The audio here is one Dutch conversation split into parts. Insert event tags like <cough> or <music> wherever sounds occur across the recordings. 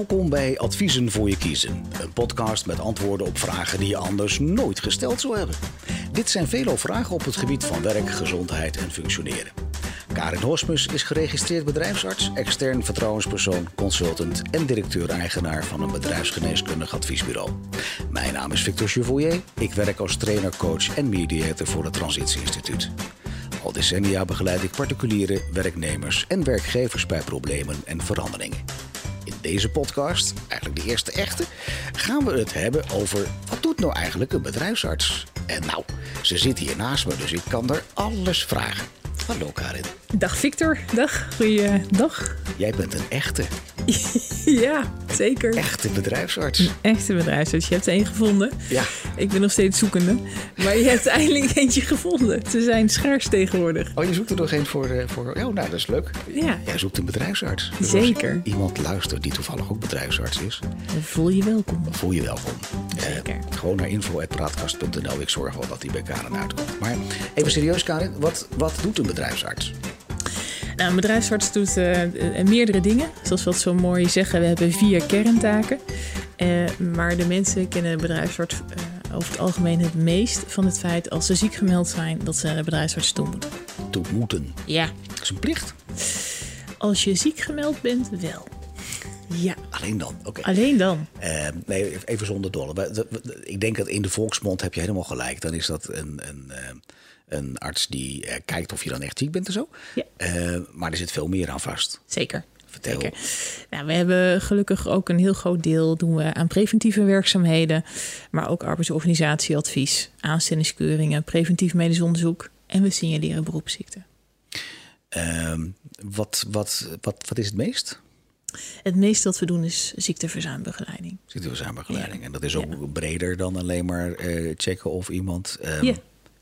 Welkom bij Adviezen voor je kiezen. Een podcast met antwoorden op vragen die je anders nooit gesteld zou hebben. Dit zijn vele vragen op het gebied van werk, gezondheid en functioneren. Karin Hosmus is geregistreerd bedrijfsarts, extern vertrouwenspersoon, consultant en directeur-eigenaar van een bedrijfsgeneeskundig adviesbureau. Mijn naam is Victor Chevalier. Ik werk als trainer, coach en mediator voor het Transitie Instituut. Al decennia begeleid ik particuliere werknemers en werkgevers bij problemen en veranderingen. In deze podcast, eigenlijk de eerste echte, gaan we het hebben over wat doet nou eigenlijk een bedrijfsarts? En nou, ze zit hier naast me, dus ik kan er alles vragen. Hallo Karin. Dag Victor, dag. Goeiedag. Jij bent een echte, <laughs> ja, zeker. echte bedrijfsarts. Een echte bedrijfsarts. Je hebt er één gevonden. Ja, Ik ben nog steeds zoekende. Maar je hebt <laughs> eindelijk eentje gevonden. Ze zijn schaars tegenwoordig. oh je zoekt er nog een voor, eh, voor... Oh, nou, dat is leuk. Ja, Jij zoekt een bedrijfsarts. Dus als Zeker. iemand luistert die toevallig ook bedrijfsarts is, dan voel je welkom. dan voel je welkom. Eh, Zeker. gewoon naar info.praatkast.nl. Ik zorg wel dat die bij Karin uitkomt. Maar even serieus, Karin. Wat, wat doet een bedrijfsarts? Nou, een bedrijfsarts doet eh, eh, meerdere dingen. Zoals we dat zo mooi zeggen, we hebben vier kerntaken. Eh, maar de mensen kennen de bedrijfsarts over het algemeen het meest van het feit als ze ziek gemeld zijn dat ze de bedrijfsarts toe moeten. Toe moeten. Ja, Dat is een plicht. als je ziek gemeld bent, wel. Ja, Alleen dan. Oké. alleen dan. Eh, nee, even zonder dolle. Ik denk dat in de volksmond heb je helemaal gelijk. Dan is dat een, een, eh, een arts die eh, kijkt of je dan echt ziek bent en zo. Ja. Eh, maar er zit veel meer aan vast. Zeker. Vertel. Zeker. Nou, we hebben gelukkig ook een heel groot deel doen we aan preventieve werkzaamheden, maar ook arbeidsorganisatieadvies, aanstellingskeuringen, preventief medisch onderzoek en we signaleren beroepsziekten. Ehm, wat, wat, wat, wat is het meest? Het meeste wat we doen is ziekteverzuimbegeleiding. Ziekteverzuimbegeleiding. En dat is ook breder dan alleen maar eh, checken of iemand ehm, Ja,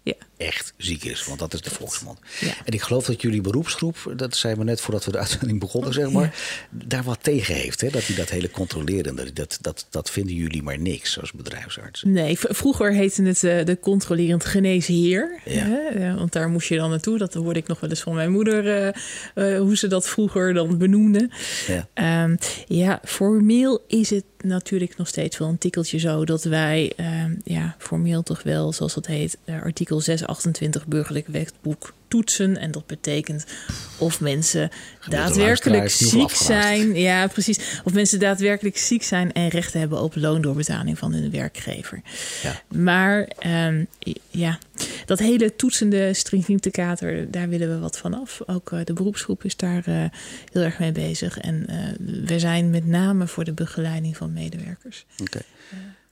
ja echt ziek is. Want dat is de volksmond. En ik geloof dat jullie beroepsgroep, dat zei we net voordat we de uitzending begonnen, zeg maar, daar wat tegen heeft. Hè? Dat die dat hele controlerende, dat, dat, dat vinden jullie maar niks als bedrijfsarts. Nee, vroeger heette het eh, de controlerend geneesheer. Ja. Want daar moest je dan naartoe. Dat hoorde ik nog wel eens van mijn moeder, eh, eh, hoe ze dat vroeger dan benoemde. Ja. Ehm, ja, formeel is het natuurlijk nog steeds wel een tikkeltje zo dat wij ehm, ja, formeel toch wel, zoals dat heet, artikel 6 28 burgerlijk wetboek toetsen. En dat betekent of mensen daadwerkelijk ziek zijn. Ja, precies. Of mensen daadwerkelijk ziek zijn en recht hebben op loondoorbetaling van hun werkgever. Ja. Maar ehm, ja, dat hele toetsende stringente kater, daar willen we wat van af. Ook eh, de beroepsgroep is daar eh, heel erg mee bezig. En eh, we zijn met name voor de begeleiding van medewerkers. Oké.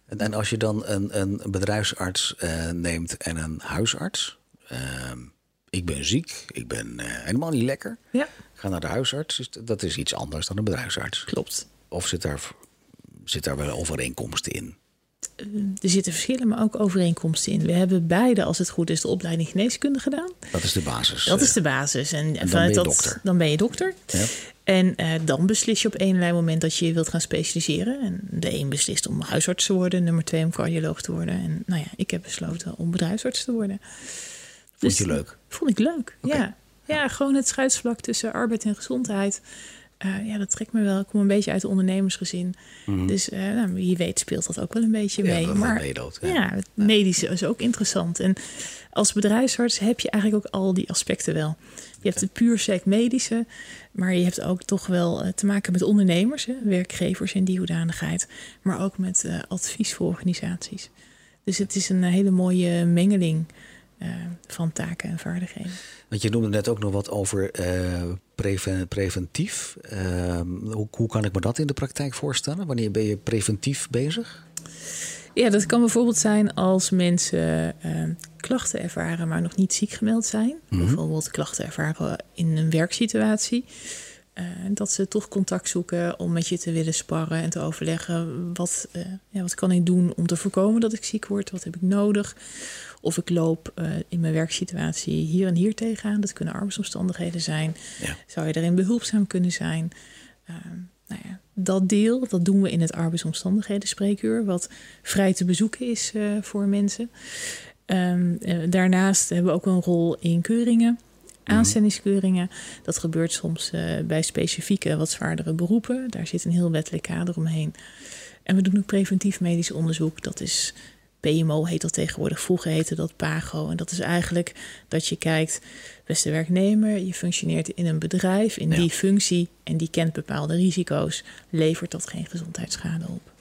En, en als je dan een, een bedrijfsarts eh, neemt en een huisarts. ehm, ik ben ziek, ik ben eh, helemaal niet lekker. Ja, Ik ga naar de huisarts. Is- Dat is iets anders dan een bedrijfsarts. klopt. Of zit daar, zit daar wel overeenkomsten in? Er zitten verschillen, maar ook overeenkomsten in. We hebben beide, als het goed is, de opleiding geneeskunde gedaan. Dat is de basis. Dat eh. is de basis. En, dan vanuit ben je dat. Dan ben je dokter. Ja. En eh, dan beslis je op een moment dat je je wilt gaan specialiseren. En de een beslist om huisarts te worden, nummer twee om cardioloog te worden. En nou ja, ik heb besloten om bedrijfsarts te worden. Vond Dus- je leuk? Vond ik leuk, ja. Ja, gewoon het scheidsvlak tussen arbeid en gezondheid. Eh, ja, dat trekt me wel. Ik kom een beetje uit een ondernemersgezin. Dus eh, nou, wie weet speelt dat ook wel een beetje Mhm. Ja, mee. dat maar ja. ja, het medische is ook interessant. En als bedrijfsarts heb je eigenlijk ook al die aspecten wel. Je hebt de puur sec medische, maar je hebt ook toch wel eh, te maken met ondernemers, hè, werkgevers in die hoedanigheid. Maar ook met advies voor organisaties. Dus het is een hele mooie mengeling eh, van taken en vaardigheden. Want je noemde net ook nog wat over eh, preven- preventief. Ehm, hoe, hoe kan ik me dat in de praktijk voorstellen? Wanneer ben je preventief bezig? Ja, dat kan bijvoorbeeld zijn als mensen eh, klachten ervaren, maar nog niet ziek gemeld zijn. Bijvoorbeeld klachten ervaren in een werksituatie. Eh, dat ze toch contact zoeken om met je te willen sparren en te overleggen. Wat, eh, ja, wat kan ik doen om te voorkomen dat ik ziek word? Wat heb ik nodig? Of ik loop eh, in mijn werksituatie hier en hier tegenaan. Dat kunnen arbeidsomstandigheden zijn. Ja. Zou je daarin behulpzaam kunnen zijn? Ehm, nou ja, dat deel, dat doen we in het arbeidsomstandigheden spreekuur, wat vrij te bezoeken is voor mensen. Ehm, eh, daarnaast hebben we ook een rol in keuringen. Aanstellingskeuringen. Dat gebeurt soms uh, bij specifieke, wat zwaardere beroepen. Daar zit een heel wettelijk kader omheen. En we doen ook preventief medisch onderzoek. Dat is PMO heet dat tegenwoordig. Vroeger heette dat PAGO. En dat is eigenlijk dat je kijkt, beste werknemer, je functioneert in een bedrijf, in die functie en die kent bepaalde risico's. Levert dat geen gezondheidsschade op?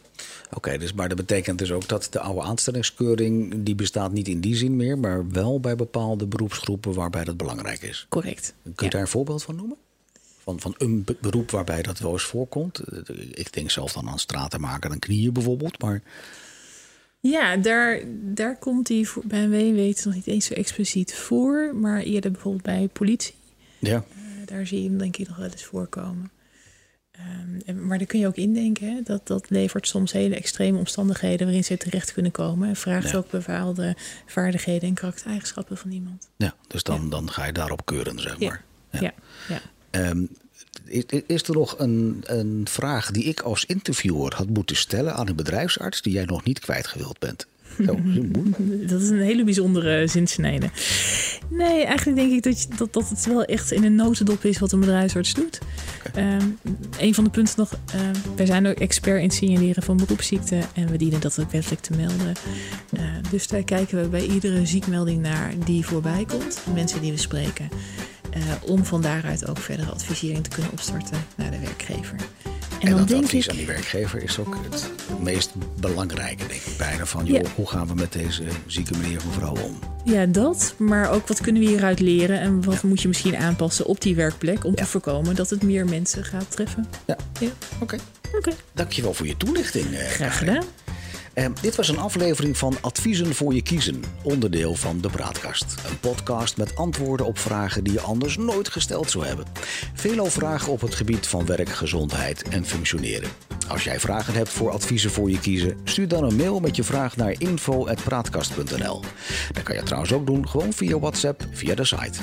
Oké, dus, maar dat betekent dus ook dat de oude aanstellingskeuring... die bestaat niet in die zin meer... maar wel bij bepaalde beroepsgroepen waarbij dat belangrijk is. Correct. Kun je daar een voorbeeld van noemen? Van, van een beroep waarbij dat wel eens voorkomt? Ik denk zelf dan aan stratenmaker en knieën bijvoorbeeld, maar... Ja, daar, daar komt die bij een WW nog niet eens zo expliciet voor, maar eerder bijvoorbeeld bij politie. Ja. Uh, daar zie je hem denk ik nog wel eens voorkomen. Um, maar daar kun je ook indenken, hè? Dat, dat levert soms hele extreme omstandigheden waarin ze terecht kunnen komen. En vraagt ook bepaalde vaardigheden en karaktereigenschappen van iemand. Ja, dus dan, dan ga je daarop keuren, zeg maar. Ja, ja. ja. Um, is, is, er nog een, een vraag die ik als interviewer had moeten stellen aan een bedrijfsarts die jij nog niet kwijtgewild bent? <laughs> dat is een hele bijzondere zinsnede. Nee, eigenlijk denk ik dat, je, dat, dat het wel echt in een notendop is wat een bedrijfsarts doet. Okay. Um, een van de punten nog, uh, wij zijn ook expert in signaleren van beroepsziekten en we dienen dat ook wettelijk te melden. Uh, dus daar kijken we bij iedere ziekmelding naar die voorbij komt, mensen die we spreken. Uh, om van daaruit ook verdere advisering te kunnen opstarten naar de werkgever. En, en dan dat advies ik, aan die werkgever is ook het meest belangrijke, denk ik bijna. Van, joh, ja. hoe gaan we met deze zieke meneer of mevrouw om? Ja, dat. Maar ook wat kunnen we hieruit leren? En wat ja. moet je misschien aanpassen op die werkplek... om ja. te voorkomen dat het meer mensen gaat treffen? Ja, oké. Okay. Okay. Dankjewel voor je toelichting. Eh, Graag gedaan. Uh, dit was een aflevering van Adviezen voor je kiezen, onderdeel van de Praat-kast. Een podcast met antwoorden op vragen die je anders nooit gesteld zou hebben. Veel vragen op het gebied van werk, gezondheid en functioneren. Als jij vragen hebt voor adviezen voor je kiezen, stuur dan een mail met je vraag naar info.praatkast.nl. Dat kan je trouwens ook doen gewoon via WhatsApp via de site.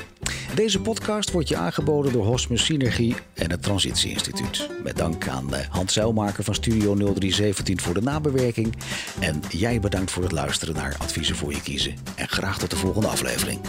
Deze podcast wordt je aangeboden door Hosmus Synergie en het Transitie Instituut. Met dank aan Hans Zeilmaker van Studio 0317 voor de nabewerking. En jij bedankt voor het luisteren naar Adviezen voor je kiezen. En graag tot de volgende aflevering.